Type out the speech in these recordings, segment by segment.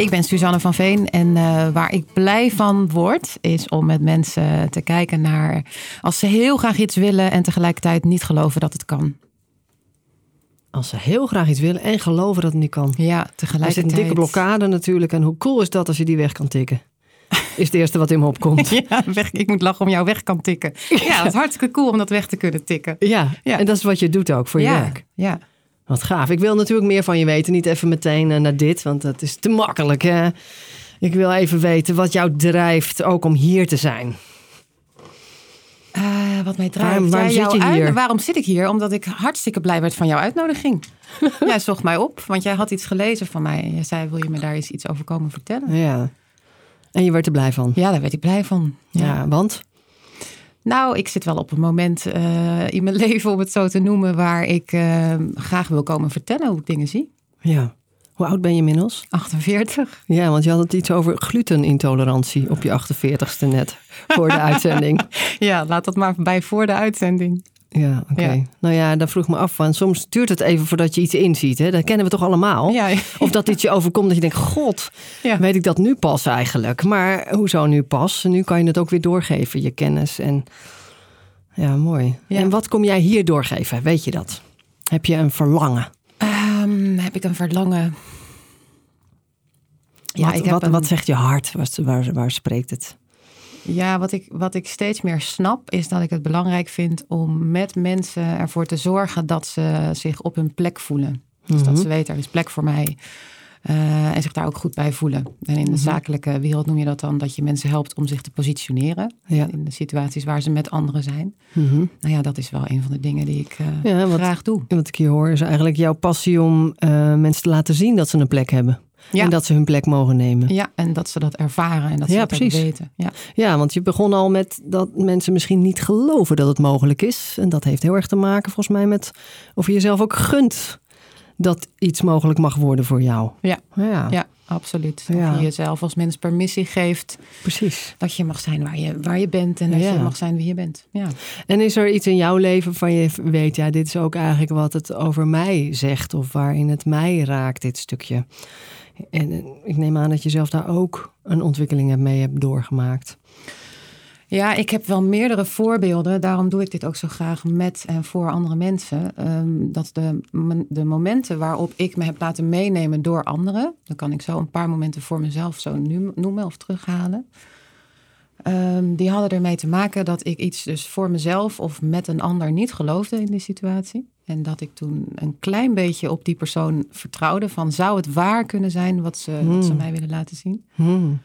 Ik ben Suzanne van Veen en uh, waar ik blij van word, is om met mensen te kijken naar als ze heel graag iets willen en tegelijkertijd niet geloven dat het kan. Als ze heel graag iets willen en geloven dat het niet kan. Ja, tegelijkertijd. Er zit een dikke blokkade natuurlijk. En hoe cool is dat als je die weg kan tikken? Is het eerste wat in me opkomt. ja, weg, ik moet lachen om jou weg kan tikken. Ja, dat is hartstikke cool om dat weg te kunnen tikken. Ja, ja. en dat is wat je doet ook voor je ja, werk. Ja, wat gaaf. Ik wil natuurlijk meer van je weten. Niet even meteen eh, naar dit, want dat is te makkelijk. Hè? Ik wil even weten wat jou drijft ook om hier te zijn. Uh, wat mij drijft. Waarom, zit je hier? waarom zit ik hier? Omdat ik hartstikke blij werd van jouw uitnodiging. jij zocht mij op, want jij had iets gelezen van mij. En jij zei, wil je me daar eens iets over komen vertellen? Ja. En je werd er blij van? Ja, daar werd ik blij van. Ja, ja want? Nou, ik zit wel op een moment uh, in mijn leven, om het zo te noemen, waar ik uh, graag wil komen vertellen hoe ik dingen zie. Ja. Hoe oud ben je inmiddels? 48. Ja, want je had het iets over glutenintolerantie op je 48ste net voor de uitzending. ja, laat dat maar bij voor de uitzending. Ja, oké. Nou ja, dan vroeg me af van soms duurt het even voordat je iets inziet. Hè? Dat kennen we toch allemaal? Ja. Of dat iets je overkomt dat je denkt, god, weet ik dat nu pas eigenlijk? Maar hoezo nu pas? Nu kan je het ook weer doorgeven, je kennis. En ja, mooi. En wat kom jij hier doorgeven? Weet je dat? Heb je een verlangen? Um, heb ik een verlangen? Ja, wat, ik heb wat, een... wat zegt je hart? Waar, waar spreekt het? Ja, wat ik, wat ik steeds meer snap, is dat ik het belangrijk vind om met mensen ervoor te zorgen dat ze zich op hun plek voelen. Dus dat mhm. ze weten, er is plek voor mij. Uh, en zich daar ook goed bij voelen. En in de mhm. zakelijke wereld noem je dat dan dat je mensen helpt om zich te positioneren. Ja. In de situaties waar ze met anderen zijn. Mhm. Nou ja, dat is wel een van de dingen die ik uh, ja, wat, graag doe. Wat ik hier hoor is eigenlijk jouw passie om uh, mensen te laten zien dat ze een plek hebben. Ja. En dat ze hun plek mogen nemen. Ja, en dat ze dat ervaren en dat ze ja, dat precies. weten. Ja. ja, want je begon al met dat mensen misschien niet geloven dat het mogelijk is. En dat heeft heel erg te maken volgens mij met of je jezelf ook gunt dat iets mogelijk mag worden voor jou. Ja, ja. ja absoluut. Of je jezelf als mens permissie geeft. Precies. Dat je mag zijn waar je, waar je bent en dat je mag zijn wie je bent. Ja. En is er iets in jouw leven van je weet, ja, dit is ook eigenlijk wat het over mij zegt of waarin het mij raakt, dit stukje. En ik neem aan dat je zelf daar ook een ontwikkeling mee hebt doorgemaakt. Ja, ik heb wel meerdere voorbeelden. Daarom doe ik dit ook zo graag met en voor andere mensen. Ehm, dat de, de momenten waarop ik me heb laten meenemen door anderen. Dan kan ik zo een paar momenten voor mezelf zo noemen of terughalen. Um, die hadden ermee te maken dat ik iets dus voor mezelf of met een ander niet geloofde in die situatie. En dat ik toen een klein beetje op die persoon vertrouwde van zou het waar kunnen zijn wat ze, wat ze hmm. mij willen laten zien. Hmm.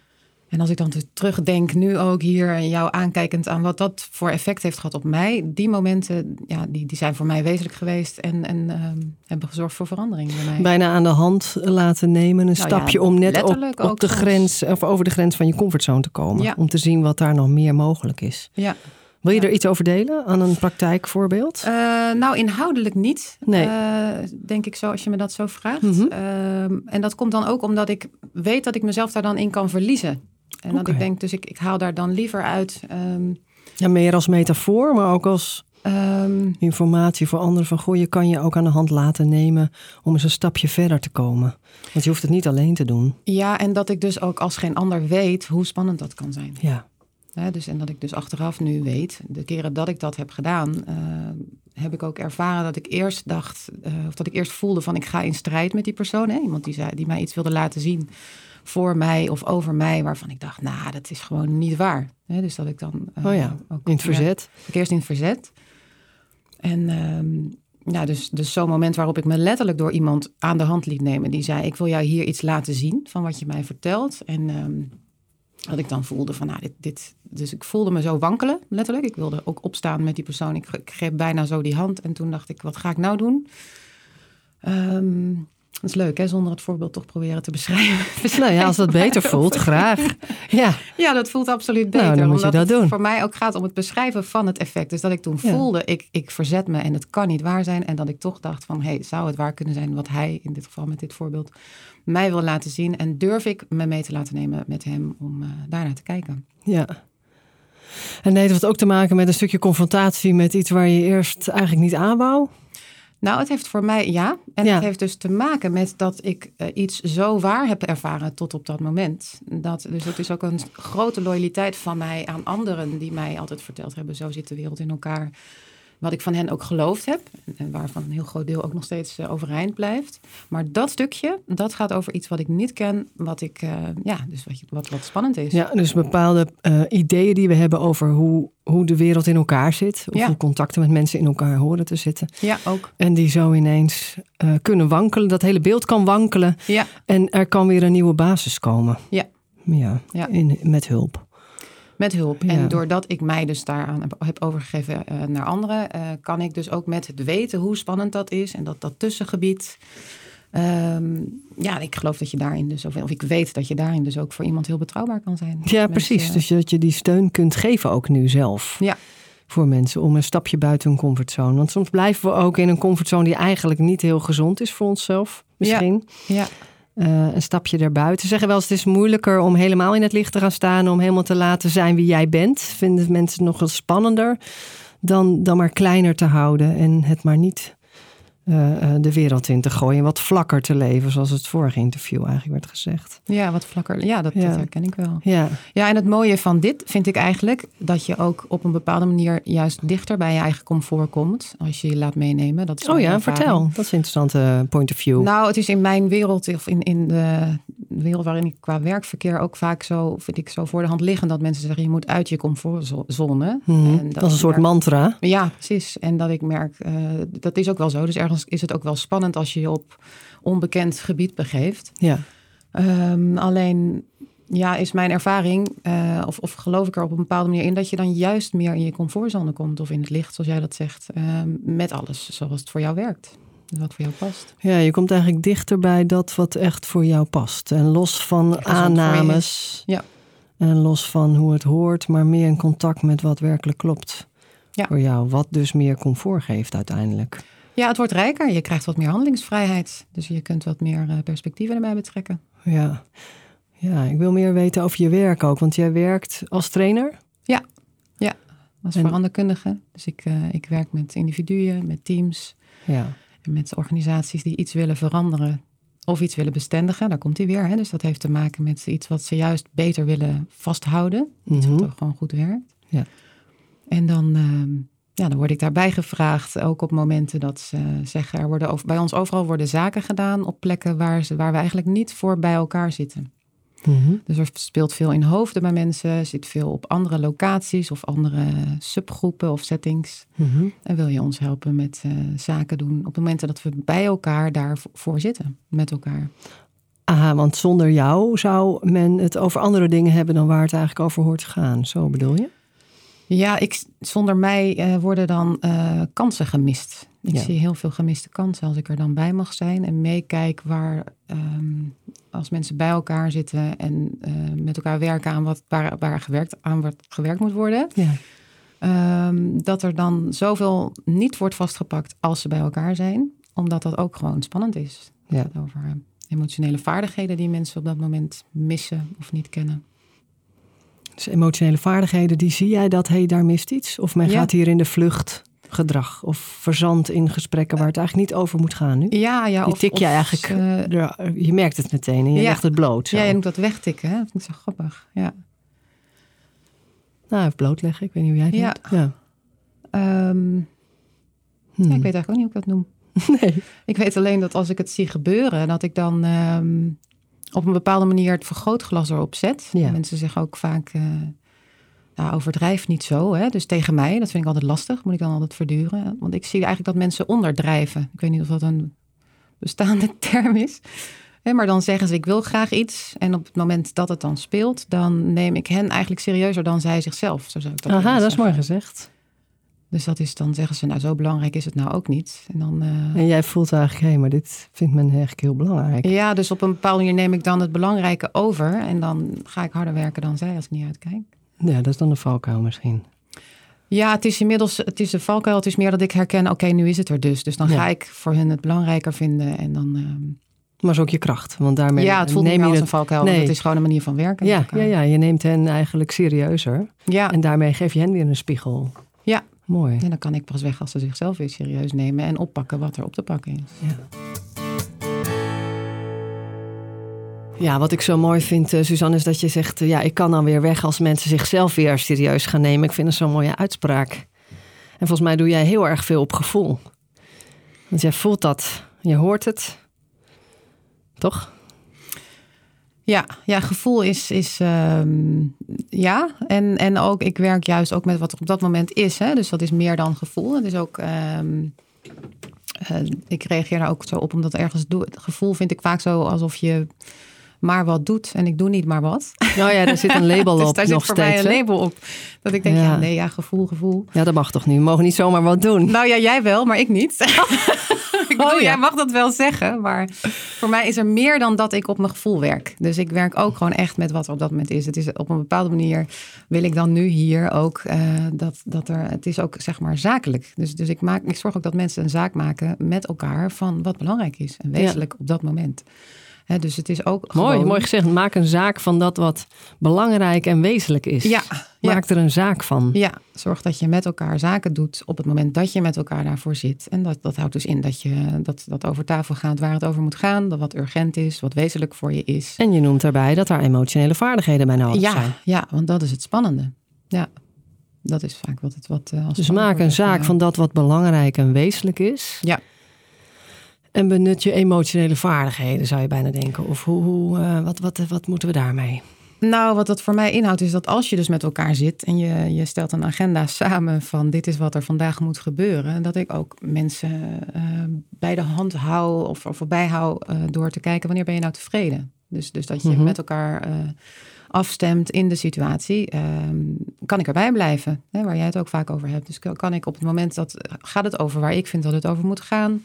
En als ik dan terugdenk, nu ook hier en jou aankijkend aan wat dat voor effect heeft gehad op mij, die momenten, ja, die, die zijn voor mij wezenlijk geweest en, en ehm, hebben gezorgd voor verandering bij mij. Bijna aan de hand laten nemen, een nou stapje om net op, op de grens, of over de grens van je comfortzone te komen. Om te zien wat daar nog meer mogelijk is. Ja. Wil je er iets over delen aan een praktijkvoorbeeld? Uh, nou, inhoudelijk niet. Nee. Uh, denk ik zo, als je me dat zo vraagt. Mm en dat komt dan ook omdat ik weet dat ik mezelf daar dan in kan verliezen. En dat ik denk, dus ik, ik haal daar dan liever uit. Um, ja, meer als metafoor, maar ook als um, informatie voor anderen. Van goh, je kan je ook aan de hand laten nemen om eens een stapje verder te komen. Want je hoeft het niet alleen te doen. Ja, en dat ik dus ook als geen ander weet hoe spannend dat kan zijn. Ja. Dus, en dat ik dus achteraf nu weet, de keren dat ik dat heb gedaan, uh, heb ik ook ervaren dat ik eerst dacht, uh, of dat ik eerst voelde van ik ga in strijd met die persoon. Hè? Iemand die, zei, die mij iets wilde laten zien voor mij of over mij, waarvan ik dacht, nou, dat is gewoon niet waar. dus dat ik dan. Uh, oh ja, ook, in het verzet. ik eerst in het verzet. En um, ja, dus, dus zo'n moment waarop ik me letterlijk door iemand aan de hand liet nemen. Die zei, ik wil jou hier iets laten zien van wat je mij vertelt. En um, dat ik dan voelde van, nou, dit, dit... Dus ik voelde me zo wankelen, letterlijk. Ik wilde ook opstaan met die persoon. Ik, greep bijna zo die hand. En toen dacht ik, wat ga ik nou doen? Um, Dat is leuk, hè? Zonder het voorbeeld toch proberen te beschrijven. Nou ja, als dat beter voelt, graag. Ja, Ja, dat voelt absoluut beter. Nou, dan moet je omdat dat het doen. voor mij ook gaat om het beschrijven van het effect. Dus dat ik toen Ja. voelde, ik, ik verzet me en het kan niet waar zijn. En dat ik toch dacht van, hey, zou het waar kunnen zijn wat hij, in dit geval met dit voorbeeld, mij wil laten zien. En durf ik me mee te laten nemen met hem om eh, daarnaar te kijken. ja. En nee, dat heeft ook te maken met een stukje confrontatie met iets waar je eerst eigenlijk niet aan wou. Nou, het heeft voor mij, ja. En Ja. het heeft dus te maken met dat ik eh, iets zo waar heb ervaren tot op dat moment. Dat, dus het is ook een grote loyaliteit van mij aan anderen die mij altijd verteld hebben, zo zit de wereld in elkaar. Wat ik van hen ook geloofd heb. En waarvan een heel groot deel ook nog steeds eh, overeind blijft. Maar dat stukje, dat gaat over iets wat ik niet ken. Wat ik, eh, ja, dus wat, wat, wat spannend is. Ja, dus bepaalde eh, ideeën die we hebben over hoe, hoe de wereld in elkaar zit. Of Ja. hoe contacten met mensen in elkaar horen te zitten. Ja, ook. En die zo ineens kunnen wankelen. Dat hele beeld kan wankelen. Ja, En er kan weer een nieuwe basis komen. Ja. Ja, Ja. In, met hulp. Met hulp. Ja. En doordat ik mij dus daaraan heb, overgegeven eh, naar anderen, eh, kan ik dus ook met het weten hoe spannend dat is en dat dat tussengebied. ehm, ja, ik geloof dat je daarin dus, of, of ik weet dat je daarin dus ook voor iemand heel betrouwbaar kan zijn. Ja, precies. eh, Dus dat je die steun kunt geven ook nu zelf. Ja. Voor mensen om een stapje buiten hun comfortzone. Want soms blijven we ook in een comfortzone die eigenlijk niet heel gezond is voor onszelf. Misschien. ja, Eh, een stapje daarbuiten. Ze zeggen wel eens, het is moeilijker om helemaal in het licht te gaan staan. Om helemaal te laten zijn wie jij bent. Vinden mensen het nog wel spannender dan, dan maar kleiner te houden. En het maar niet eh, eh, de wereld in te gooien. Wat vlakker te leven, zoals het vorige interview eigenlijk werd gezegd. ja, wat vlakker. Ja, dat, Ja. dat herken ik wel. Ja, Ja, en het mooie van dit vind ik eigenlijk dat je ook op een bepaalde manier juist dichter bij je eigen comfort komt. Als je je laat meenemen. Dat is oh ja, ervaring. vertel. Dat is een interessante point of view. Nou, het is in mijn wereld, of in, in de wereld waarin ik qua werkverkeer ook vaak zo, vind ik zo voor de hand liggen dat mensen zeggen, je moet uit je comfortzone. Mhm. En dat is een soort merk- mantra. Ja, precies. En dat ik merk, eh, dat is ook wel zo. Dus ergens is het ook wel spannend als je je op onbekend gebied begeeft. Ja. Ehm, alleen, ja, is mijn ervaring, eh, of, of geloof ik er op een bepaalde manier in, dat je dan juist meer in je comfortzone komt, of in het licht, zoals jij dat zegt, ehm, met alles zoals het voor jou werkt. Wat voor jou past. ja, je komt eigenlijk dichter bij dat wat echt voor jou past. En los van Gezond aannames. Ja. En los van hoe het hoort, maar meer in contact met wat werkelijk klopt. Ja. Voor jou. Wat dus meer comfort geeft uiteindelijk. Ja, het wordt rijker. Je krijgt wat meer handelingsvrijheid. Dus je kunt wat meer eh, perspectieven erbij betrekken. Ja. ja, ik wil meer weten over je werk ook. Want jij werkt als trainer. Als En- veranderkundige. Dus ik, eh, ik werk met individuen, met teams. Ja. Met organisaties die iets willen veranderen. Of iets willen bestendigen. Daar komt hij weer. Hè? Dus dat heeft te maken met iets wat ze juist beter willen vasthouden. Iets wat Mhm. ook gewoon goed werkt. Ja. En dan, ehm, ja, dan word ik daarbij gevraagd. Ook op momenten dat ze zeggen... Er worden over, bij ons overal worden zaken gedaan op plekken waar, ze, waar we eigenlijk niet voor bij elkaar zitten. Mhm. Dus er speelt veel in hoofden bij mensen, zit veel op andere locaties of andere subgroepen of settings. Mhm. En wil je ons helpen met eh, zaken doen op momenten dat we bij elkaar daarvoor zitten, met elkaar. Aha, want zonder jou zou men het over andere dingen hebben dan waar het eigenlijk over hoort te gaan. Zo bedoel je? Ja, ik, zonder mij eh, worden dan eh, kansen gemist. Ik Ja. zie heel veel gemiste kansen als ik er dan bij mag zijn en meekijk waar, ehm, als mensen bij elkaar zitten en eh, met elkaar werken aan wat waar, waar gewerkt, aan wat gewerkt moet worden. Ja. Ehm, dat er dan zoveel niet wordt vastgepakt als ze bij elkaar zijn. Omdat dat ook gewoon spannend is. Ja. over emotionele vaardigheden die mensen op dat moment missen of niet kennen. Dus emotionele vaardigheden, die zie jij dat, hé, hey, daar mist iets? Of men Ja. gaat hier in de vlucht gedrag of verzand in gesprekken waar het eigenlijk niet over moet gaan nu? Ja, ja. Die of, tik je of eigenlijk, Ja, je merkt het meteen en je Ja. legt het bloot. Zo. ja, je noemt dat wegtikken. Hè? Dat vind ik zo grappig. Ja. Nou, even blootleggen, ik weet niet hoe jij het Ja. noemt. Ja. Ehm, Hmm. ja, ik weet eigenlijk ook niet hoe ik dat noem. Nee. Ik weet alleen dat als ik het zie gebeuren, dat ik dan ehm, op een bepaalde manier het vergrootglas erop zet. Ja. Mensen zeggen ook vaak, eh nou, overdrijf niet zo. Hè? Dus tegen mij, dat vind ik altijd lastig, moet ik dan altijd verduren. Want ik zie eigenlijk dat mensen onderdrijven. Ik weet niet of dat een bestaande term is. Hè, maar dan zeggen ze, ik wil graag iets. En op het moment dat het dan speelt, dan neem ik hen eigenlijk serieuzer dan zij zichzelf. Zo zou ik dat Aha, dat is mooi gezegd. Dus dat is dan zeggen ze, nou zo belangrijk is het nou ook niet. En, dan, uh... en jij voelt eigenlijk, hé, maar dit vindt men eigenlijk heel belangrijk. Ja, dus op een bepaalde manier neem ik dan het belangrijke over. En dan ga ik harder werken dan zij als ik niet uitkijk. Ja, dat is dan de valkuil misschien. Ja, het is inmiddels, het is de valkuil. Het is meer dat ik herken, oké, nu is het er dus. Dus dan ga ik voor hun het belangrijker vinden en dan... Uh... Maar is ook je kracht, want daarmee Ja, het voelt neem niet je als een valkuil, nee. het is gewoon een manier van werken. Ja, ja, ja, je neemt hen eigenlijk serieuzer. Ja. En daarmee geef je hen weer een spiegel. Ja. Mooi. En dan kan ik pas weg als ze zichzelf weer serieus nemen en oppakken wat er op te pakken is. Ja. Ja, wat ik zo mooi vind, uh, Suzanne, is dat je zegt: uh, ja, ik kan dan weer weg als mensen zichzelf weer serieus gaan nemen. Ik vind het zo'n mooie uitspraak. En volgens mij doe jij heel erg veel op gevoel. Want jij voelt dat, je hoort het. Toch? Ja, ja gevoel is, is um, ja. En, en ook, ik werk juist ook met wat er op dat moment is. Hè? Dus dat is meer dan gevoel. Het is ook. Um, uh, ik reageer daar ook zo op, omdat ergens doe. Gevoel vind ik vaak zo alsof je maar wat doet en ik doe niet maar wat. Nou ja, daar zit een label dus op daar nog zit voor Mij een label op. Dat ik denk, ja. nee, ja, gevoel, gevoel. Ja, dat mag toch niet? We mogen niet zomaar wat doen. Nou ja, jij wel, maar ik niet. ik bedoel, oh, ja. jij mag dat wel zeggen, maar voor mij is er meer dan dat ik op mijn gevoel werk. Dus ik werk ook gewoon echt met wat er op dat moment is. Het is op een bepaalde manier wil ik dan nu hier ook uh, dat, dat er, het is ook zeg maar zakelijk. Dus, dus ik, maak, ik zorg ook dat mensen een zaak maken met elkaar van wat belangrijk is en wezenlijk op dat moment dus het is ook. Mooi, mooi gezegd. Maak een zaak van dat wat belangrijk en wezenlijk is. Ja, Maak er een zaak van. Ja, zorg dat je met elkaar zaken doet op het moment dat je met elkaar daarvoor zit. En dat, dat houdt dus in dat je dat, dat over tafel gaat waar het over moet gaan. Dat wat urgent is, wat wezenlijk voor je is. En je noemt daarbij dat daar emotionele vaardigheden bij nodig ja, zijn. Ja, want dat is het spannende. Ja, dat is vaak wat het wat. Uh, als dus maak een zaak van dat wat belangrijk en wezenlijk is. Ja. En benut je emotionele vaardigheden, zou je bijna denken. Of hoe, hoe uh, wat, wat, wat moeten we daarmee? Nou, wat dat voor mij inhoudt, is dat als je dus met elkaar zit en je, je stelt een agenda samen van dit is wat er vandaag moet gebeuren, dat ik ook mensen uh, bij de hand hou of, of voorbij hou uh, door te kijken wanneer ben je nou tevreden. Dus, dus dat je mm -hmm. met elkaar afstemt in de situatie, ehm, kan ik erbij blijven. Hè, waar jij het ook vaak over hebt. Dus kan ik op het moment dat gaat het over waar ik vind dat het over moet gaan.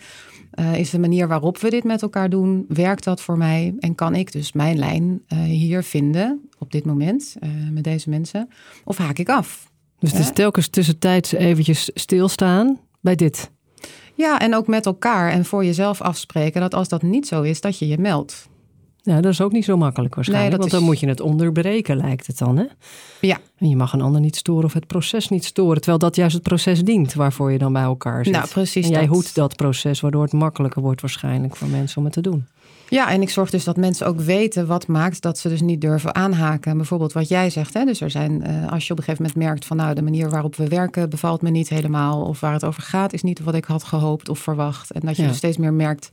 Uh, is de manier waarop we dit met elkaar doen, werkt dat voor mij? En kan ik dus mijn lijn uh, hier vinden op dit moment uh, met deze mensen? Of haak ik af? Dus het is telkens tussentijds eventjes stilstaan bij dit. Ja, en ook met elkaar en voor jezelf afspreken dat als dat niet zo is, dat je je meldt. Ja, dat is ook niet zo makkelijk waarschijnlijk. want dan moet je het onderbreken, lijkt het dan. Hè? Ja. En je mag een ander niet storen of het proces niet storen. Terwijl dat juist het proces dient waarvoor je dan bij elkaar zit. Nou, precies. En jij dat. hoedt dat proces, waardoor het makkelijker wordt waarschijnlijk voor mensen om het te doen. Ja, en ik zorg dus dat mensen ook weten wat maakt dat ze dus niet durven aanhaken. Bijvoorbeeld wat jij zegt. Hè? Dus er zijn, uh, als je op een gegeven moment merkt van nou, de manier waarop we werken bevalt me niet helemaal. Of waar het over gaat is niet wat ik had gehoopt of verwacht. En dat je ja. dus steeds meer merkt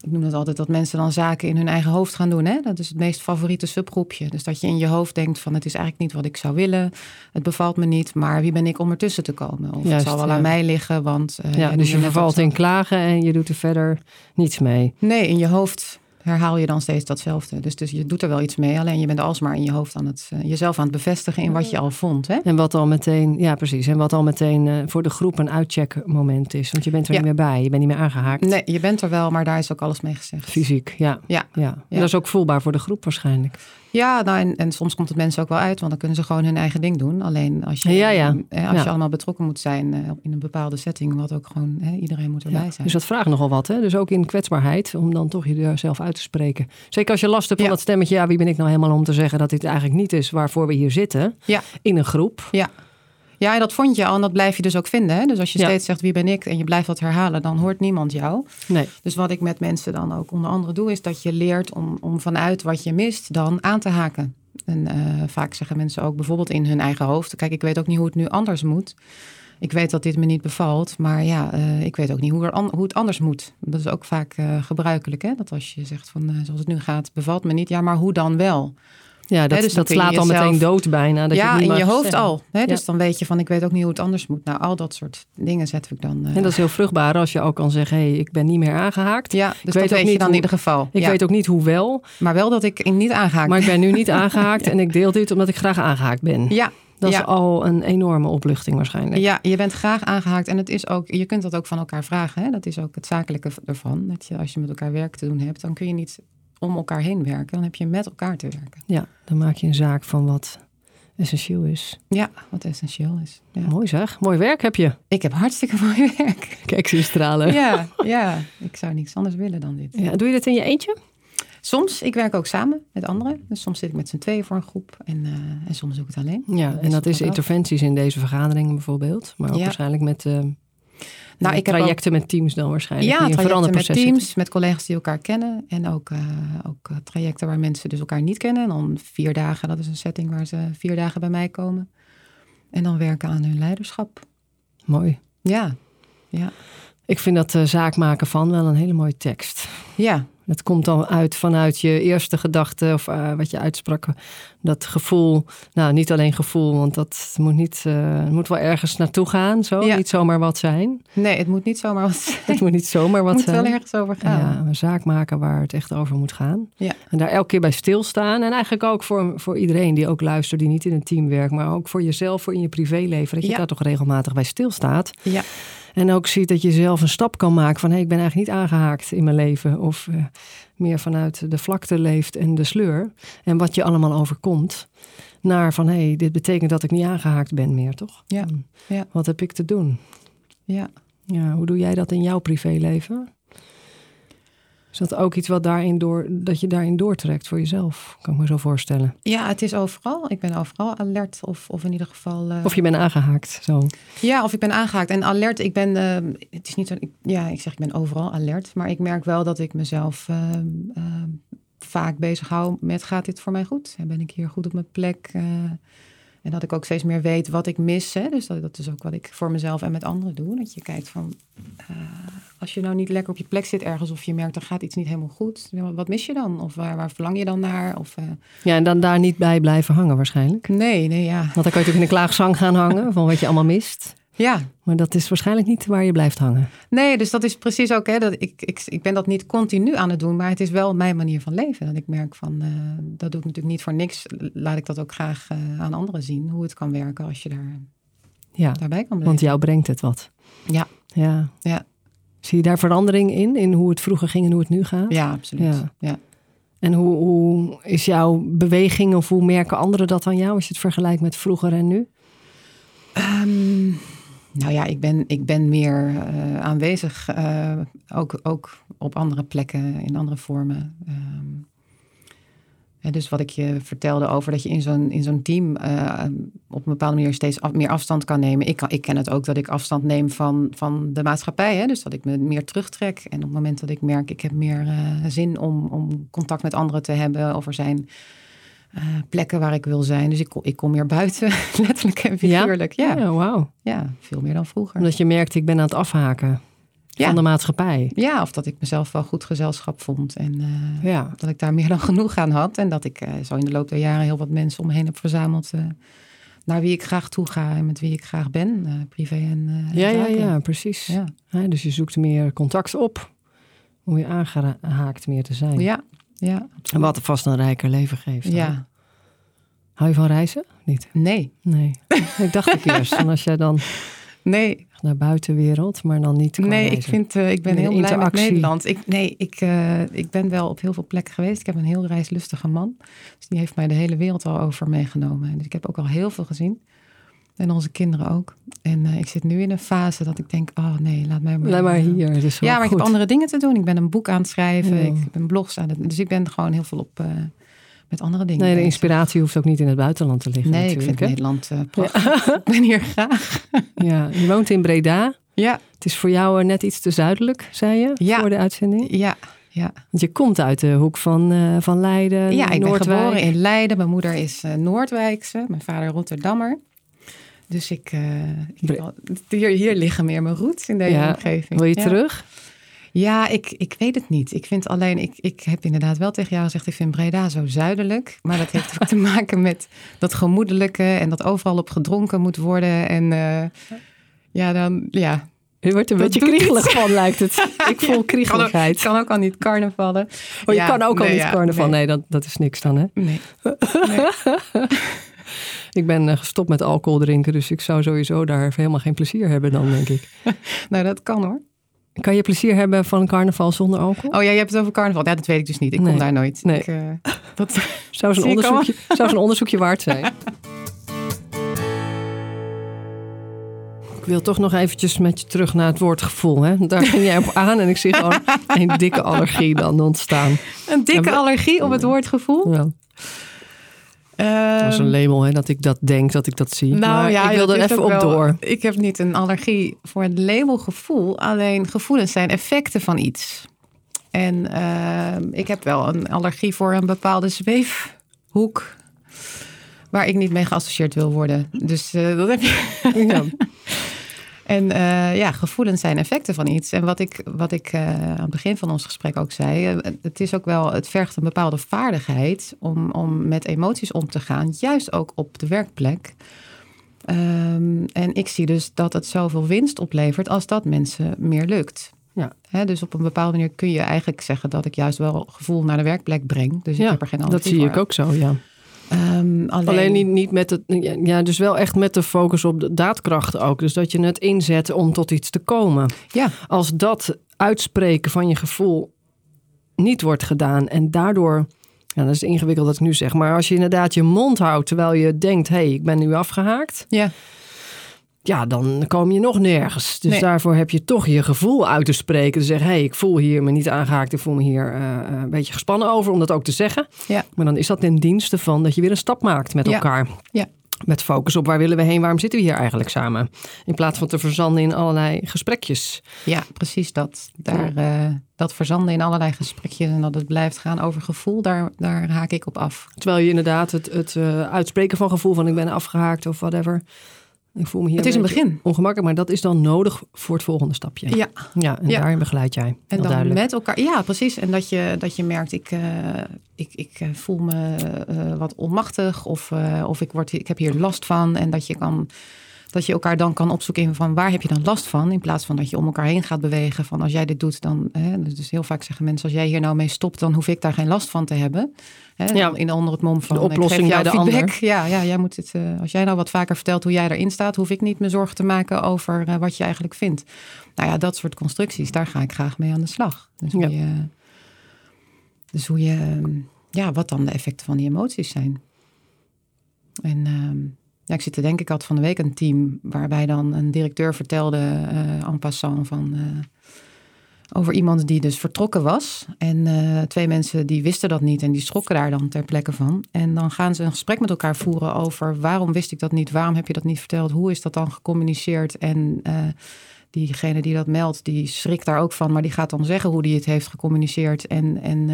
ik noem dat altijd dat mensen dan zaken in hun eigen hoofd gaan doen. Hè? Dat is het meest favoriete subgroepje. Dus dat je in je hoofd denkt van het is eigenlijk niet wat ik zou willen. Het bevalt me niet, maar wie ben ik om ertussen te komen? Of Juist, het zal wel ja. aan mij liggen, want... Uh, ja, dus je vervalt in klagen en je doet er verder niets mee. Nee, in je hoofd herhaal je dan steeds datzelfde. Dus, dus je doet er wel iets mee, alleen je bent alsmaar in je hoofd aan het uh, jezelf aan het bevestigen in wat je al vond. Hè? En wat al meteen, ja precies, en wat al meteen uh, voor de groep een uitcheckmoment is. Want je bent er ja. niet meer bij, je bent niet meer aangehaakt. Nee, je bent er wel, maar daar is ook alles mee gezegd. Fysiek, ja. Ja. ja. En dat is ook voelbaar voor de groep waarschijnlijk. Ja, nou, en, en, soms komt het mensen ook wel uit, want dan kunnen ze gewoon hun eigen ding doen. Alleen als je, ja, ja. Eh, als je allemaal betrokken moet zijn uh, in een bepaalde setting, wat ook gewoon hè, iedereen moet erbij zijn. Dus dat vraagt nogal wat, hè? Dus ook in kwetsbaarheid, om dan toch jezelf uit te spreken. Zeker als je last hebt van dat stemmetje, ja, wie ben ik nou helemaal om te zeggen dat dit eigenlijk niet is waarvoor we hier zitten in een groep. Ja. Ja, en dat vond je al en dat blijf je dus ook vinden. Hè? Dus als je ja. steeds zegt wie ben ik en je blijft dat herhalen, dan hoort niemand jou. Nee. Dus wat ik met mensen dan ook onder andere doe, is dat je leert om, om vanuit wat je mist dan aan te haken. En uh, vaak zeggen mensen ook bijvoorbeeld in hun eigen hoofd: Kijk, ik weet ook niet hoe het nu anders moet. Ik weet dat dit me niet bevalt, maar ja, uh, ik weet ook niet hoe, er an hoe het anders moet. Dat is ook vaak uh, gebruikelijk, hè? Dat als je zegt van zoals het nu gaat, bevalt me niet. Ja, maar hoe dan wel? Ja, dat, dus dat slaat al jezelf... meteen dood bijna. Dat ja, je in je hoofd zeggen. al. Ja. Dus dan weet je van, ik weet ook niet hoe het anders moet. Nou, al dat soort dingen zetten ik dan. Uh... En dat is heel vruchtbaar als je ook kan zeggen, hé, hey, ik ben niet meer aangehaakt. Ja, dus ik weet dat weet je dan hoe, in ieder geval. Ik ja. weet ook niet hoe wel. Maar wel dat ik niet aangehaakt Maar ik ben nu niet aangehaakt en ik deel dit omdat ik graag aangehaakt ben. Ja, Dat Ja. is al een enorme opluchting waarschijnlijk. Ja, je bent graag aangehaakt. En het is ook, je kunt dat ook van elkaar vragen. Hè? Dat is ook het zakelijke ervan. Dat je, als je met elkaar werk te doen hebt, dan kun je niet om elkaar heen werken. Dan heb je met elkaar te werken. Ja, dan maak je een zaak van wat essentieel is. Ja, wat essentieel is. Ja. Mooi zeg. Mooi werk heb je. Ik heb hartstikke mooi werk. Kijk, ze stralen. Ja, ja, ik zou niks anders willen dan dit. Ja, doe je dit in je eentje? Soms, ik werk ook samen met anderen. Dus soms zit ik met z'n tweeën voor een groep. En, eh, en soms doe ik het alleen. Ja, en dat is interventies in deze vergaderingen bijvoorbeeld. Maar ook Ja. waarschijnlijk met eh, Nou, ik ook- trajecten met teams dan waarschijnlijk. Ja, trajecten met teams, met collega's die elkaar kennen. En ook, eh, ook eh, trajecten waar mensen dus elkaar niet kennen. En dan vier dagen, dat is een setting waar ze vier dagen bij mij komen. En dan werken aan hun leiderschap. Mooi. Ja, ja, Ik vind dat eh, zaak maken van wel een hele mooie tekst. ja, Het komt dan uit vanuit je eerste gedachte of eh, wat je uitsprak. Dat gevoel, nou niet alleen gevoel, want dat moet, niet, eh, moet wel ergens naartoe gaan. Zo. Ja. Niet zomaar wat zijn. Nee, het moet niet zomaar wat zijn. Het moet niet zomaar wat Het moet zijn. wel ergens over gaan. Ja, een zaak maken waar het echt over moet gaan. Ja. En daar elke keer bij stilstaan. En eigenlijk ook voor, voor iedereen die ook luistert, die niet in een team werkt, maar ook voor jezelf, voor in je privéleven. Dat je Ja. daar toch regelmatig bij stilstaat. Ja. En ook ziet dat je zelf een stap kan maken van hé, ik ben eigenlijk niet aangehaakt in mijn leven. Of eh, meer vanuit de vlakte leeft en de sleur. En wat je allemaal overkomt. Naar van hé, dit betekent dat ik niet aangehaakt ben meer, toch? Ja. Ja. Wat heb ik te doen? ja. Ja, hoe doe jij dat in jouw privéleven? Is dat ook iets wat daarin door, dat je daarin doortrekt voor jezelf? Kan ik me zo voorstellen. Ja, het is overal. Ik ben overal alert of, of in ieder geval... eh, Of je bent aangehaakt, zo. Ja, of ik ben aangehaakt. En alert, ik ben, eh, het is niet zo, ik, ja, ik zeg ik ben overal alert. Maar ik merk wel dat ik mezelf eh, vaak bezig hou met gaat dit voor mij goed? En Ben ik hier goed op mijn plek? En dat ik ook steeds meer weet wat ik mis. Hè? Dus dat, dat is ook wat ik voor mezelf en met anderen doe. Dat je kijkt van, eh, als je nou niet lekker op je plek zit ergens... of je merkt er gaat iets niet helemaal goed. Wat mis je dan? Of waar, waar verlang je dan naar? Of, eh, Ja, en dan daar niet bij blijven hangen waarschijnlijk. nee, nee, ja. Want dan kan je natuurlijk in een klaagzang gaan hangen van wat je allemaal mist. Ja, Maar dat is waarschijnlijk niet waar je blijft hangen. Nee, dus dat is precies ook, hè, dat ik, ik, ik ben dat niet continu aan het doen, maar het is wel mijn manier van leven. Dat ik merk van, eh, dat doe ik natuurlijk niet voor niks. Laat ik dat ook graag eh, aan anderen zien, hoe het kan werken als je daar, Ja, daarbij kan blijven. want jou brengt het wat. Ja. ja. Ja. Zie je daar verandering in, in hoe het vroeger ging en hoe het nu gaat? Ja, absoluut. Ja. Ja. En hoe, hoe is jouw beweging of hoe merken anderen dat aan jou als je het vergelijkt met vroeger en nu? Ehm, nou ja, ik ben, ik ben meer eh, aanwezig, eh, ook, ook op andere plekken, in andere vormen. Ehm, en dus wat ik je vertelde over dat je in zo'n, in zo'n team eh, op een bepaalde manier steeds meer afstand kan nemen. Ik, kan, ik ken het ook dat ik afstand neem van, van de maatschappij. Hè? Dus dat ik me meer terugtrek. En op het moment dat ik merk, ik heb meer zin om, om contact met anderen te hebben. Of er zijn eh, plekken waar ik wil zijn. Dus ik, kom- ik kom meer buiten, letterlijk en figuurlijk. Ja, ja. ja wauw. veel meer dan vroeger. Omdat je merkt, ik ben aan het afhaken Ja. van de maatschappij. Ja, of dat ik mezelf wel goed gezelschap vond. En eh, Ja. dat ik daar meer dan genoeg aan had. En dat ik eh, zo in de loop der jaren heel wat mensen om me heen heb verzameld. naar wie ik graag toe ga en met wie ik graag ben. privé en Ja, ja, ja, precies. Ja. Dus je zoekt meer contact op om weer aangehaakt meer te zijn. Ja, ja, En wat vast een rijker leven geeft. ja. Hou je van reizen? Niet? Nee, Nee. ik dacht ik eerst. En als jij dan nee, naar buitenwereld, maar dan niet nee. Ik, vind, eh, ik ben Meer heel blij met. Nederland. Ik, nee, ik, eh, ik ben wel op heel veel plekken geweest. Ik heb een heel reislustige man. Dus die heeft mij de hele wereld al over meegenomen. Dus ik heb ook al heel veel gezien. En onze kinderen ook. En eh, ik zit nu in een fase dat ik denk, oh nee, laat mij maar... Blijf maar eh, hier. Ja, maar ik heb andere dingen te doen. Ik ben een boek aan het schrijven. Ja. Ik ben blogs aan het... Dus ik ben gewoon heel veel op... eh, met andere dingen Nee, de inspiratie hoeft ook niet in het buitenland te liggen Nee, ik vind. Nederland prachtig. Ik ben hier graag. Ja, je woont in Breda. Ja, Het is voor jou net iets te zuidelijk, zei je, Ja. voor de uitzending. ja, ja. Want je komt uit de hoek van, van Leiden, ja, ik ben geboren in Leiden. Mijn moeder is Noordwijkse. Mijn vader Rotterdammer. Dus ik... eh, ik hier, hier liggen meer mijn roots in deze Ja. omgeving. Wil je ja. terug? Ja, ik, ik weet het niet. Ik vind alleen, ik, ik heb inderdaad wel tegen jou gezegd, ik vind Breda zo zuidelijk. Maar dat heeft ook te maken met dat gemoedelijke en dat overal op gedronken moet worden. En eh, ja, dan, ja. Je wordt er een Dat beetje kriegelig iets. van, lijkt het. Ik voel Kan ook, kriegeligheid. kan ook al niet carnavallen. Oh, je Ja, kan ook al nee, niet ja, carnaval. nee. Nee, dat, dat is niks dan, hè? Nee. ik ben eh, gestopt met alcohol drinken, dus ik zou sowieso daar helemaal geen plezier hebben dan, denk ik. nou, dat kan hoor. Kan je plezier hebben van een carnaval zonder alcohol? Oh ja, je hebt het over carnaval. Ja, dat weet ik dus niet. Ik kom daar nooit. Nee. Ik, uh, dat zou zo'n onderzoekje, zou zo'n onderzoekje waard zijn. Ik wil toch nog eventjes met je terug naar het woordgevoel. Hè? Daar ging jij op aan en ik zie gewoon een dikke allergie dan ontstaan. Een dikke allergie op het woordgevoel? Ja. Dat is een ehm, label, hè, dat ik dat denk, dat ik dat zie. Nou maar ja, ik wil er even op door. Ik heb niet een allergie voor het label gevoel. Alleen gevoelens zijn effecten van iets. En ehm, ik heb wel een allergie voor een bepaalde zweefhoek. Waar ik niet mee geassocieerd wil worden. Dus uh, dat heb je. Ja. En uh, ja, gevoelens zijn effecten van iets. En wat ik, wat ik uh, aan het begin van ons gesprek ook zei, uh, het is ook wel, het vergt een bepaalde vaardigheid om, om met emoties om te gaan, juist ook op de werkplek. Um, en ik zie dus dat het zoveel winst oplevert als dat mensen meer lukt. Ja. He, dus op een bepaalde manier kun je eigenlijk zeggen dat ik juist wel gevoel naar de werkplek breng. Dus ik ja, heb er geen Dat zie ik ook zo, ja. Um, alleen... alleen, niet, niet met het, ja, dus wel echt met de focus op de daadkracht ook. Dus dat je het inzet om tot iets te komen. Ja. Als dat uitspreken van je gevoel niet wordt gedaan en daardoor, ja, dat is ingewikkeld dat ik nu zeg, maar als je inderdaad je mond houdt terwijl je denkt, hé, hey, ik ben nu afgehaakt. Ja ja, dan kom je nog nergens. Dus daarvoor heb je toch je gevoel uit te spreken. Te zeggen, hé, hey, ik voel hier me niet aangehaakt. Ik voel me hier uh, een beetje gespannen over, om dat ook te zeggen. Ja. Maar dan is dat in dienste van dat je weer een stap maakt met elkaar. Ja. Met focus op waar willen we heen, waarom zitten we hier eigenlijk samen? In plaats van te verzanden in allerlei gesprekjes. Ja, precies dat. Daar, uh, dat verzanden in allerlei gesprekjes en dat het blijft gaan over gevoel, daar, daar haak ik op af. Terwijl je inderdaad het, het uh, uitspreken van gevoel van ik ben afgehaakt of whatever ik voel me hier het is een, begin. Ongemakkelijk, maar dat is dan nodig voor het volgende stapje. Ja. Ja, en daarin begeleid jij. En dan met elkaar. Ja, precies. En dat je, dat je merkt, ik, uh, ik, ik eh, voel me uh, wat onmachtig of, uh, of ik, word, ik heb hier last van. En dat je kan dat je elkaar dan kan opzoeken van waar heb je dan last van? In plaats van dat je om elkaar heen gaat bewegen van als jij dit doet, dan. Hè, dus heel vaak zeggen mensen: als jij hier nou mee stopt, dan hoef ik daar geen last van te hebben. Hè, ja, in onder het mom van de oplossing bij de feedback. ander. Ja, ja, jij moet het. Uh, als jij nou wat vaker vertelt hoe jij erin staat, hoef ik niet me zorgen te maken over uh, wat je eigenlijk vindt. Nou ja, dat soort constructies, daar ga ik graag mee aan de slag. Dus hoe je, dus hoe je, ja, wat dan de effecten van die emoties zijn. En uh, ja, ik zit te denken, ik had van de week een team waarbij dan een directeur vertelde uh, en passant van, uh, over iemand die dus vertrokken was. En uh, twee mensen die wisten dat niet en die schrokken daar dan ter plekke van. En dan gaan ze een gesprek met elkaar voeren over waarom wist ik dat niet, waarom heb je dat niet verteld, hoe is dat dan gecommuniceerd en diegene die dat meldt, die schrikt daar ook van, maar die gaat dan zeggen hoe die het heeft gecommuniceerd en... en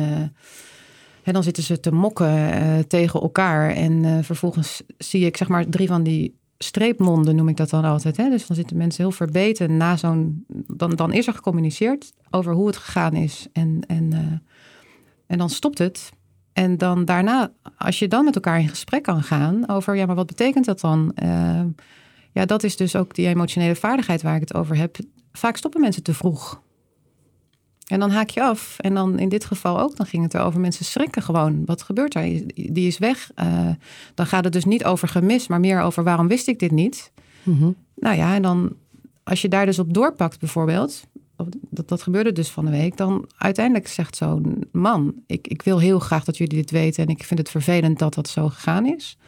en dan zitten ze te mokken uh, tegen elkaar. En uh, vervolgens zie ik zeg maar drie van die streepmonden, noem ik dat dan altijd. Hè? Dus dan zitten mensen heel verbeten na zo'n. Dan, dan is er gecommuniceerd over hoe het gegaan is. En, en, uh, en dan stopt het. En dan daarna, als je dan met elkaar in gesprek kan gaan over, ja, maar wat betekent dat dan? ja, dat is dus ook die emotionele vaardigheid waar ik het over heb. Vaak stoppen mensen te vroeg. En dan haak je af. En dan in dit geval ook, dan ging het erover mensen schrikken gewoon. Wat gebeurt er? Die is weg. Uh, dan gaat het dus niet over gemis, maar meer over waarom wist ik dit niet? Mm Nou ja, en dan als je daar dus op doorpakt bijvoorbeeld, dat, dat gebeurde dus van de week, dan uiteindelijk zegt zo'n man, ik, ik wil heel graag dat jullie dit weten en ik vind het vervelend dat dat zo gegaan is.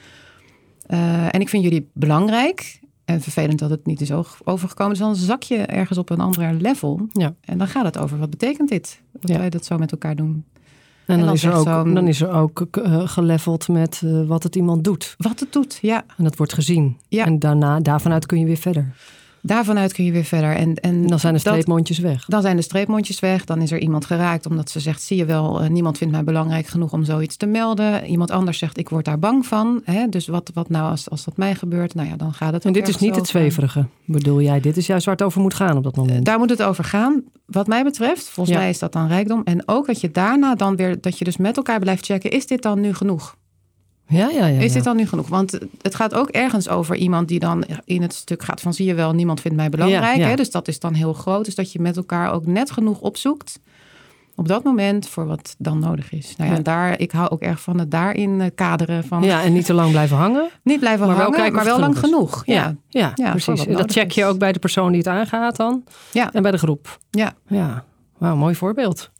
Uh, en ik vind jullie belangrijk en vervelend dat het niet is overgekomen. Dus dan zak je ergens op een ander level. Ja. En dan gaat het over wat betekent dit? Dat wij dat zo met elkaar doen. En, dan, is er ook, dan is er ook uh, geleveld met uh, wat het iemand doet. Wat het doet, ja. En dat wordt gezien. Ja. En daarna, daarvanuit kun je weer verder. Daarvanuit kun je weer verder. En, en dan zijn de streepmondjes weg. Dan zijn de streepmondjes weg. Dan is er iemand geraakt omdat ze zegt: zie je wel, uh, niemand vindt mij belangrijk genoeg om zoiets te melden. Iemand anders zegt: ik word daar bang van. Hè? Dus wat, wat nou als, als dat mij gebeurt? Nou ja, dan gaat het. En dit is niet het zweverige, bedoel jij? Dit is juist waar het over moet gaan op dat moment. daar moet het over gaan. Wat mij betreft, volgens mij is dat dan rijkdom. En ook dat je daarna dan weer, dat je dus met elkaar blijft checken: is dit dan nu genoeg? Ja, ja, ja, Is dit dan nu genoeg? Want het gaat ook ergens over iemand die dan in het stuk gaat van zie je wel, niemand vindt mij belangrijk. Hè? Dus dat is dan heel groot. Dus dat je met elkaar ook net genoeg opzoekt Op dat moment voor wat dan nodig is. Nou ja, daar, ik hou ook erg van het daarin eh, kaderen van Ja, en niet te lang blijven hangen. niet blijven Maar wel hangen, kijken maar wel lang genoeg. Ja, Ja, precies. En dat check je is. ook bij de persoon die het aangaat dan. ja, En bij de groep. ja. Ja, wauw, mooi voorbeeld.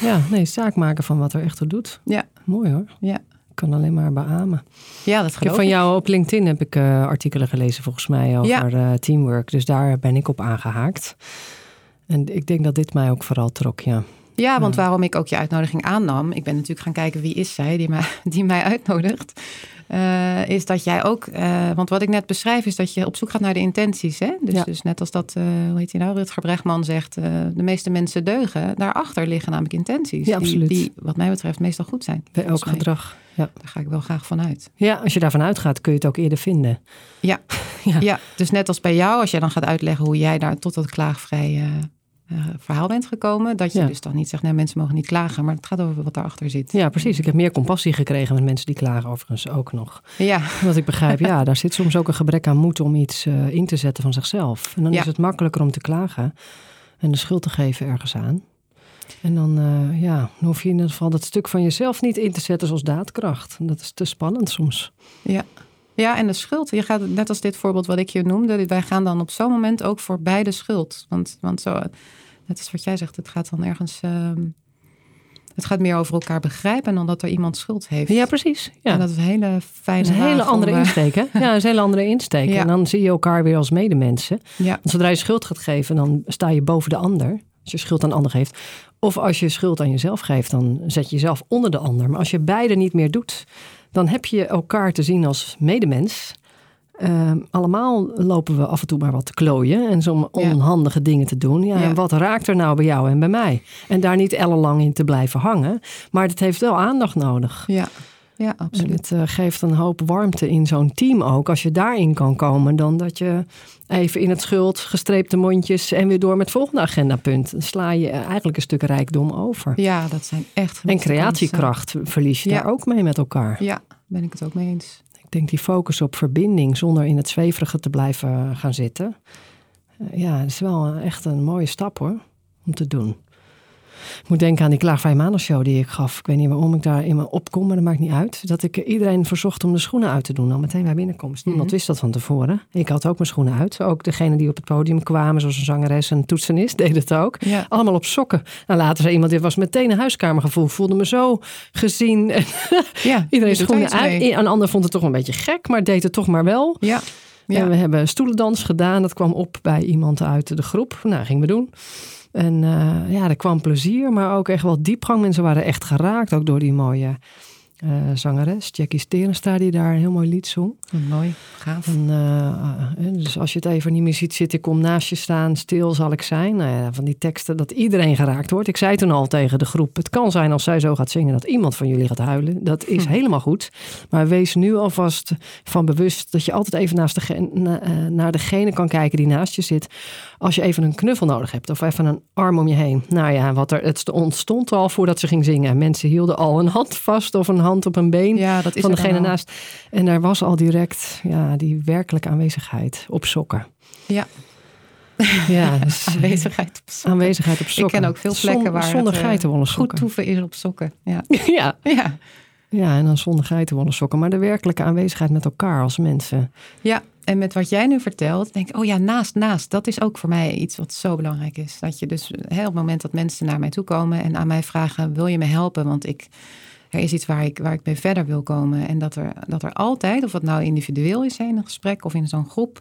Ja, nee, zaak maken van wat er echt toe doet. Ja. Mooi hoor. Ja. Ik kan alleen maar beamen. ja dat Ik heb geloof van ik. jou op LinkedIn heb ik eh, artikelen gelezen volgens mij over Ja. eh, teamwork. Dus daar ben ik op aangehaakt. En ik denk dat dit mij ook vooral trok, ja. Ja, want Ja. waarom ik ook je uitnodiging aannam, ik ben natuurlijk gaan kijken wie is zij die mij, die mij uitnodigt, eh, is dat jij ook, eh, want wat ik net beschrijf is dat je op zoek gaat naar de intenties. Hè? Dus, Ja. dus net als dat, eh, hoe heet hij nou, Rutger Brechtman zegt, de meeste mensen deugen, daarachter liggen namelijk intenties. Ja, die, absoluut. die wat mij betreft meestal goed zijn. Bij elk mij. gedrag. Ja. Daar ga ik wel graag van uit. ja, als je daarvan uitgaat kun je het ook eerder vinden. Ja. Ja. dus net als bij jou, als jij dan gaat uitleggen hoe jij daar tot dat klaagvrij eh, verhaal bent gekomen, dat je Ja. dus dan niet zegt, nee, mensen mogen niet klagen, maar het gaat over wat daarachter zit. Ja, precies. Ik heb meer compassie gekregen met mensen die klagen overigens ook nog. Ja, Omdat ik begrijp, ja, daar zit soms ook een gebrek aan moed om iets eh, in te zetten van zichzelf. En dan Ja. is het makkelijker om te klagen en de schuld te geven ergens aan. En dan, eh, ja, dan hoef je in ieder geval dat stuk van jezelf niet in te zetten als daadkracht. Dat is te spannend soms. Ja, en de schuld. Je gaat, net als dit voorbeeld wat ik je noemde, wij gaan dan op zo'n moment ook voorbij de schuld. Want, want zo, net als wat jij zegt, het gaat dan ergens. ehm, het gaat meer over elkaar begrijpen dan dat er iemand schuld heeft. Ja, precies. Ja. En dat is een hele fijne. Dat is een hele om, andere eh, insteek, hè? Ja, dat is een hele andere insteek. Ja. En dan zie je elkaar weer als medemensen. Ja, Want zodra je schuld gaat geven, dan sta je boven de ander. Als je schuld aan de ander geeft. Of als je schuld aan jezelf geeft, dan zet je jezelf onder de ander. Maar als je beide niet meer doet, dan heb je elkaar te zien als medemens. Ehm, allemaal lopen we af en toe maar wat te klooien en zo'n Ja. onhandige dingen te doen. Ja, Ja. En wat raakt er nou bij jou en bij mij? En daar niet ellenlang in te blijven hangen. Maar het heeft wel aandacht nodig. ja, ja, En absoluut. het eh, geeft een hoop warmte in zo'n team ook. Als je daarin kan komen, dan dat je even in het schuld, gestreepte mondjes en weer door met het volgende agendapunt. Dan sla je eh, eigenlijk een stuk rijkdom over. Ja, dat zijn echt. En creatiekracht verlies je Ja. daar ook mee met elkaar. Ja, ben ik het ook mee eens. Ik denk die focus op verbinding zonder in het zweverige te blijven gaan zitten. eh, Ja, dat is wel echt een mooie stap hoor, om te doen. Ik moet denken aan die Klaagvrij Maandagshow die ik gaf. Ik weet niet waarom ik daar in me opkom, maar dat maakt niet uit. Dat ik iedereen verzocht om de schoenen uit te doen, al meteen bij binnenkomst. Niemand Mhm. wist dat van tevoren. Ik had ook mijn schoenen uit. Ook degene die op het podium kwamen, zoals een zangeres en een toetsenist, deed het ook. Ja, Allemaal op sokken. Nou, later zei iemand, dit was meteen een huiskamergevoel. Voelde me zo gezien. En ja iedereen er schoenen uit. Een ander vond het toch een beetje gek, maar deed het toch maar wel. Ja, En we hebben stoelendans gedaan. Dat kwam op bij iemand uit de groep. Nou, gingen we doen. En eh, ja, er kwam plezier, maar ook echt wel diepgang. Mensen waren echt geraakt, ook door die mooie eh, zangeres. Jackie Sterenstra, die daar een heel mooi lied zong. mooi, gaaf. En, eh, eh, dus als je het even niet meer ziet zitten, kom naast je staan, stil zal ik zijn. Nou ja, van die teksten dat iedereen geraakt wordt. Ik zei toen al tegen de groep, het kan zijn als zij zo gaat zingen dat iemand van jullie gaat huilen. Dat is Hm. helemaal goed. Maar wees nu alvast van bewust dat je altijd even naast dege- na- eh, naar degene kan kijken die naast je zit. Als je even een knuffel nodig hebt of even een arm om je heen. Nou ja, wat er, het ontstond al voordat ze ging zingen. Mensen hielden al een hand vast of een hand op een been Ja, dat is van degene naast. En daar was al direct ja, die werkelijke aanwezigheid op sokken. Ja. Ja, dus Aanwezigheid op sokken. aanwezigheid op sokken. Ik ken ook veel plekken Zon- waar Zonder eh, geitenwolle Goed sokken. toeven is op sokken. Ja, ja. ja. ja, en dan zonder geitenwolle sokken. Maar de werkelijke aanwezigheid met elkaar als mensen. Ja, en met wat jij nu vertelt, denk ik, oh ja, naast, naast. Dat is ook voor mij iets wat zo belangrijk is. Dat je dus hè, op het moment dat mensen naar mij toe komen en aan mij vragen, wil je me helpen? Want ik, er is iets waar ik, waar ik mee verder wil komen. En dat er, dat er altijd, of het nou individueel is in een gesprek of in zo'n groep,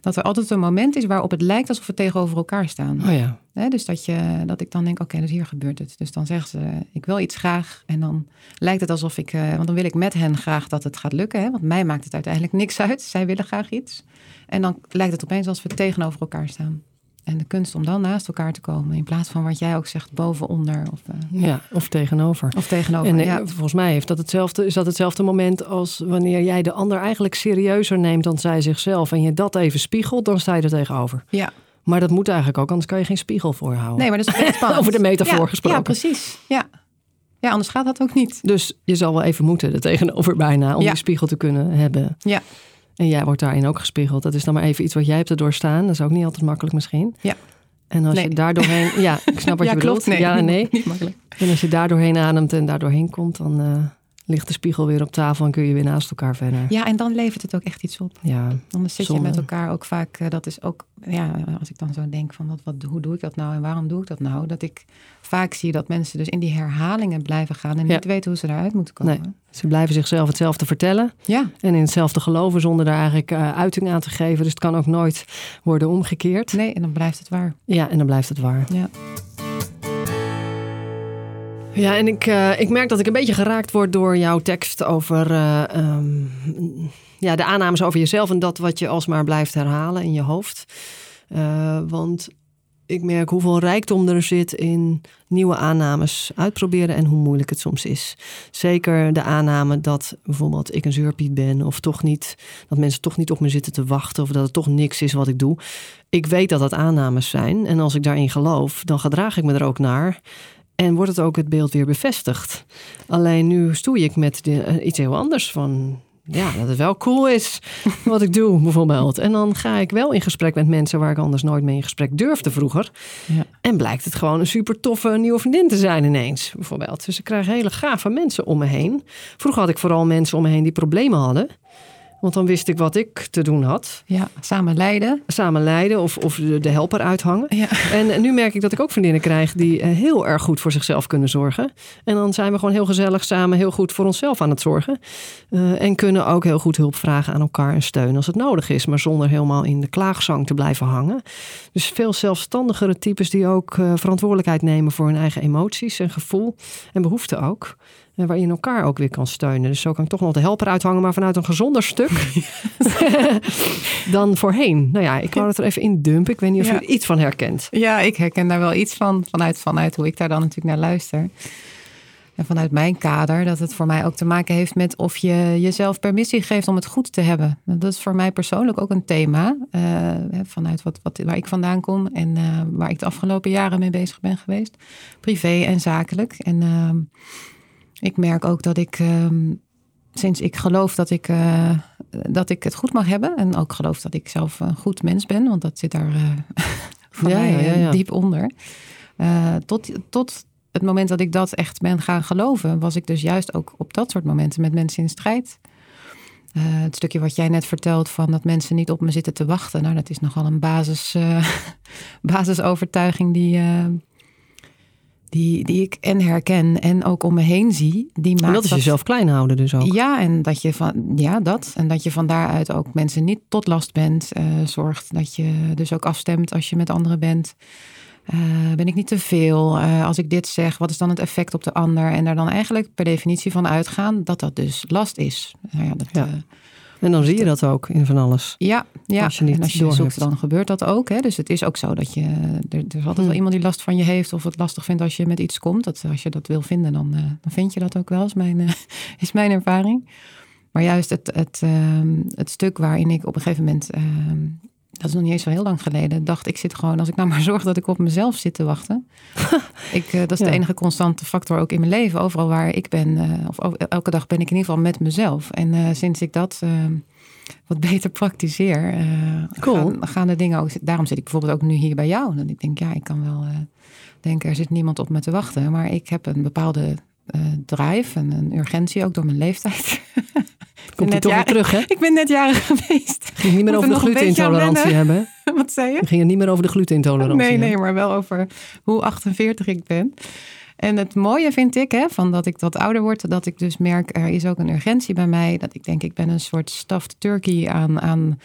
dat er altijd een moment is waarop het lijkt alsof we tegenover elkaar staan. Oh ja, dus dat, je, dat ik dan denk, oké, dus hier gebeurt het. Dus dan zeggen ze, ik wil iets graag. En dan lijkt het alsof ik, eh, want dan wil ik met hen graag dat het gaat lukken. Hè, want mij maakt het uiteindelijk niks uit. Zij willen graag iets. En dan lijkt het opeens alsof we tegenover elkaar staan. En de kunst om dan naast elkaar te komen. In plaats van wat jij ook zegt, boven, onder of, eh, ja, of tegenover. of tegenover. En eh, ja. volgens mij heeft dat hetzelfde, is dat hetzelfde moment als wanneer jij de ander eigenlijk serieuzer neemt dan zij zichzelf. En je dat even spiegelt, dan sta je er tegenover. ja. Maar dat moet eigenlijk ook, anders kan je geen spiegel voorhouden. Nee, maar dat is echt spannend. Over de metafoor ja, gesproken. Ja, precies. Ja. ja, anders gaat dat ook niet. Dus je zal wel even moeten er tegenover bijna om Ja. die spiegel te kunnen hebben. Ja. En jij wordt daarin ook gespiegeld. Dat is dan maar even iets wat jij hebt te doorstaan. Dat is ook niet altijd makkelijk misschien. Ja. En als Nee. je daar doorheen... Ja, ik snap wat ja, je bedoelt. klopt. Nee, ja, nee. Niet makkelijk. En als je daar doorheen ademt en daar doorheen komt... dan eh, ligt de spiegel weer op tafel en kun je weer naast elkaar verder. Ja, en dan levert het ook echt iets op. Ja, Anders zit Zonde. je met elkaar ook vaak, eh, dat is ook, ja, als ik dan zo denk van wat, wat, hoe doe ik dat nou en waarom doe ik dat nou? Dat ik vaak zie dat mensen dus in die herhalingen blijven gaan en Ja. niet weten hoe ze eruit moeten komen. Nee. ze blijven zichzelf hetzelfde vertellen... Ja, en in hetzelfde geloven zonder daar eigenlijk eh, uiting aan te geven. Dus het kan ook nooit worden omgekeerd. nee, en dan blijft het waar. Ja, en dan blijft het waar. Ja. Ja, en ik, eh, ik merk dat ik een beetje geraakt word door jouw tekst over eh, ehm, ja, de aannames over jezelf en dat wat je alsmaar blijft herhalen in je hoofd. Eh, want ik merk hoeveel rijkdom er zit in nieuwe aannames uitproberen en hoe moeilijk het soms is. Zeker de aanname dat bijvoorbeeld ik een zeurpiet ben of toch niet, dat mensen toch niet op me zitten te wachten of dat het toch niks is wat ik doe. Ik weet dat dat aannames zijn en als ik daarin geloof, dan gedraag ik me er ook naar. En wordt het ook het beeld weer bevestigd. Alleen nu stoei ik met de, eh, iets heel anders van... Ja, dat het wel cool is wat ik doe, bijvoorbeeld. En dan ga ik wel in gesprek met mensen waar ik anders nooit mee in gesprek durfde vroeger. Ja. En blijkt het gewoon een super toffe nieuwe vriendin te zijn ineens, bijvoorbeeld. Dus ik krijg hele gave mensen om me heen. Vroeger had ik vooral mensen om me heen die problemen hadden. Want dan wist ik wat ik te doen had. ja, samen leiden. Samen leiden of, of de helper uithangen. Ja. En nu merk ik dat ik ook vriendinnen krijg die eh, heel erg goed voor zichzelf kunnen zorgen. En dan zijn we gewoon heel gezellig samen heel goed voor onszelf aan het zorgen. Eh, en kunnen ook heel goed hulp vragen aan elkaar en steun als het nodig is. Maar zonder helemaal in de klaagzang te blijven hangen. Dus veel zelfstandigere types die ook eh, verantwoordelijkheid nemen voor hun eigen emoties en gevoel en behoeften ook. En waar je elkaar ook weer kan steunen. Dus zo kan ik toch nog de helper uithangen, maar vanuit een gezonder stuk dan voorheen. Nou ja, ik wou het er even in dumpen. Ik weet niet of Ja. je er iets van herkent. Ja, ik herken daar wel iets van, vanuit, vanuit hoe ik daar dan natuurlijk naar luister. En vanuit mijn kader, dat het voor mij ook te maken heeft met of je jezelf permissie geeft om het goed te hebben. Dat is voor mij persoonlijk ook een thema. eh, vanuit wat, wat, waar ik vandaan kom en eh, waar ik de afgelopen jaren mee bezig ben geweest. Privé en zakelijk. En ehm, ik merk ook dat ik, ehm, sinds ik geloof dat ik, eh, dat ik het goed mag hebben. En ook geloof dat ik zelf een goed mens ben, want dat zit daar eh, voor Ja, mij ja, ja, eh, diep onder. Tot, tot het moment dat ik dat echt ben gaan geloven, was ik dus juist ook op dat soort momenten met mensen in strijd. Het stukje wat jij net vertelt van dat mensen niet op me zitten te wachten. Nou, dat is nogal een basis, eh, basisovertuiging die, die, die ik en herken en ook om me heen zie. Die maakt En dat is jezelf klein houden dus ook. ja, en dat je van ja, dat. En dat je van daaruit ook mensen niet tot last bent. eh, zorgt dat je dus ook afstemt als je met anderen bent. Eh, ben ik niet te veel? Eh, als ik dit zeg, wat is dan het effect op de ander? En daar dan eigenlijk per definitie van uitgaan dat dat dus last is. Nou ja, dat, Ja. Eh, En dan zie je dat ook in van alles. ja, ja. Als je niet en als je zoekt, dan gebeurt dat ook. Hè? Dus het is ook zo dat je. Er, er is altijd Hmm. wel iemand die last van je heeft. of het lastig vindt als je met iets komt. Dat, als je dat wil vinden, dan, eh, dan vind je dat ook wel, is mijn, eh, is mijn ervaring. Maar juist het, het, ehm, het stuk waarin ik op een gegeven moment. Dat is nog niet eens zo heel lang geleden. Dacht ik zit gewoon, als ik nou maar zorg dat ik op mezelf zit te wachten. ik, eh, dat is Ja. de enige constante factor ook in mijn leven. Overal waar ik ben, eh, of elke dag ben ik in ieder geval met mezelf. En eh, sinds ik dat ehm, wat beter praktiseer, Cool. gaan, gaan de dingen ook. Daarom zit ik bijvoorbeeld ook nu hier bij jou. Dat ik denk, ja, ik kan wel denken, er zit niemand op me te wachten. Maar ik heb een bepaalde eh drive en een urgentie ook door mijn leeftijd. Komt net toch weer terug, hè? ik ben net jarig geweest. Ging niet meer over er de glutenintolerantie hebben. Wat zei je? We gingen niet meer over de glutenintolerantie Nee, nee, hebben. maar wel over hoe 48 ik ben. En het mooie vind ik, hè, van dat ik wat ouder word, dat ik dus merk, er is ook een urgentie bij mij. Dat ik denk, ik ben een soort stuffed turkey aan, aan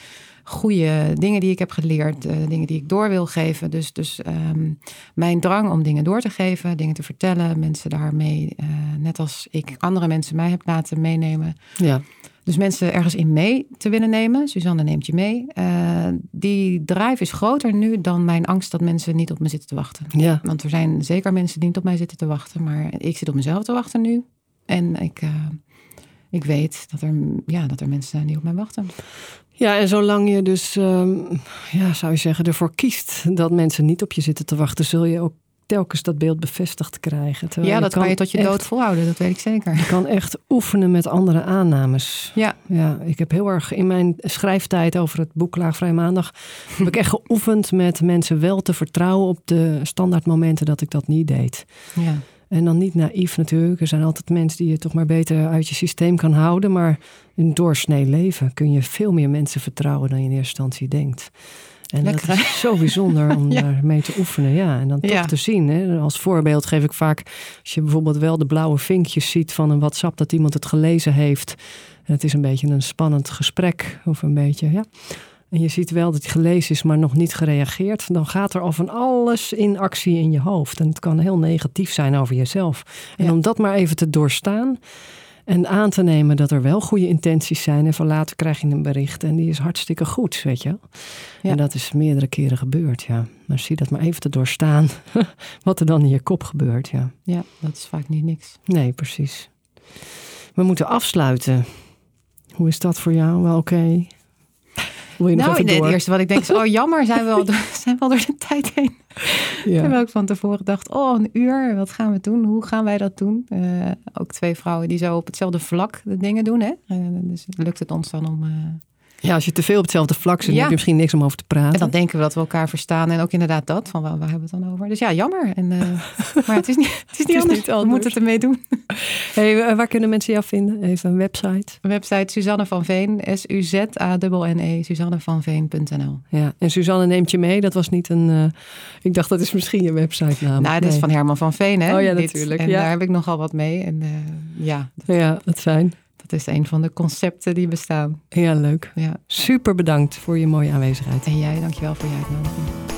goede dingen die ik heb geleerd, eh, dingen die ik door wil geven. Dus, dus ehm, mijn drang om dingen door te geven, dingen te vertellen, mensen daarmee, eh, net als ik andere mensen mij heb laten meenemen. Ja. Dus mensen ergens in mee te willen nemen. Suzanne neemt je mee. Eh, die drive is groter nu dan mijn angst dat mensen niet op me zitten te wachten. ja. Want er zijn zeker mensen die niet op mij zitten te wachten. Maar ik zit op mezelf te wachten nu. En ik, ik weet dat er, ja, dat er mensen zijn die op mij wachten. Ja, en zolang je dus, ehm, ja, zou je zeggen, ervoor kiest dat mensen niet op je zitten te wachten, zul je ook telkens dat beeld bevestigd krijgen. Terwijl ja, dat kan je tot je echt- dood volhouden, dat weet ik zeker. Je kan echt oefenen met andere aannames. Ja, Ja, ik heb heel erg in mijn schrijftijd over het boek Laagvrij Maandag... heb ik echt geoefend met mensen wel te vertrouwen op de standaardmomenten dat ik dat niet deed. ja. En dan niet naïef natuurlijk. Er zijn altijd mensen die je toch maar beter uit je systeem kan houden. Maar in doorsnee leven kun je veel meer mensen vertrouwen dan je in eerste instantie denkt. En Lekker, dat is zo bijzonder om Ja. daarmee te oefenen. Ja, en dan toch Ja. te zien. Hè. Als voorbeeld geef ik vaak, als je bijvoorbeeld wel de blauwe vinkjes ziet van een WhatsApp dat iemand het gelezen heeft. En het is een beetje een spannend gesprek. Of een beetje, ja. En je ziet wel dat het gelezen is, maar nog niet gereageerd. Dan gaat er al van alles in actie in je hoofd. En het kan heel negatief zijn over jezelf. En Ja. om dat maar even te doorstaan. En aan te nemen dat er wel goede intenties zijn. En van later krijg je een bericht. En die is hartstikke goed, weet je. Ja. En dat is meerdere keren gebeurd, ja. Maar zie dat maar even te doorstaan. Wat er dan in je kop gebeurt, ja. ja, dat is vaak niet niks. Nee, precies. We moeten afsluiten. Hoe is dat voor jou? Wel oké? Wil je nog Nou, even het eerste wat ik denk is, oh jammer, zijn we al door, zijn we al door de tijd heen. Ja. Terwijl ik van tevoren dacht, oh een uur, wat gaan we doen? Hoe gaan wij dat doen? Eh, ook twee vrouwen die zo op hetzelfde vlak de dingen doen. Hè? Eh, dus lukt het ons dan om... ja, als je te veel op hetzelfde vlak zit, dan Ja. heb je misschien niks om over te praten. En dan denken we dat we elkaar verstaan. En ook inderdaad dat, van waar, waar hebben we het dan over? Dus ja, jammer. En, eh, maar het is niet, het is niet, is anders. niet We moeten het ermee doen. Hey, eh, waar kunnen mensen jou vinden? Even een website. Website Suzanne van Veen, S-U-Z-A-N-N-E, suzannevanveen.nl. Ja, en Suzanne neemt je mee. Dat was niet een... eh, ik dacht, dat is misschien je website naam. Nou, dat is van Herman van Veen, hè? Oh ja, dit. natuurlijk, En ja. daar heb ik nogal wat mee. En ja, Ja, dat fijn. Dat is een van de concepten die bestaan. Ja, leuk. Ja. Super bedankt voor je mooie aanwezigheid. En jij, dankjewel voor je uitnodiging.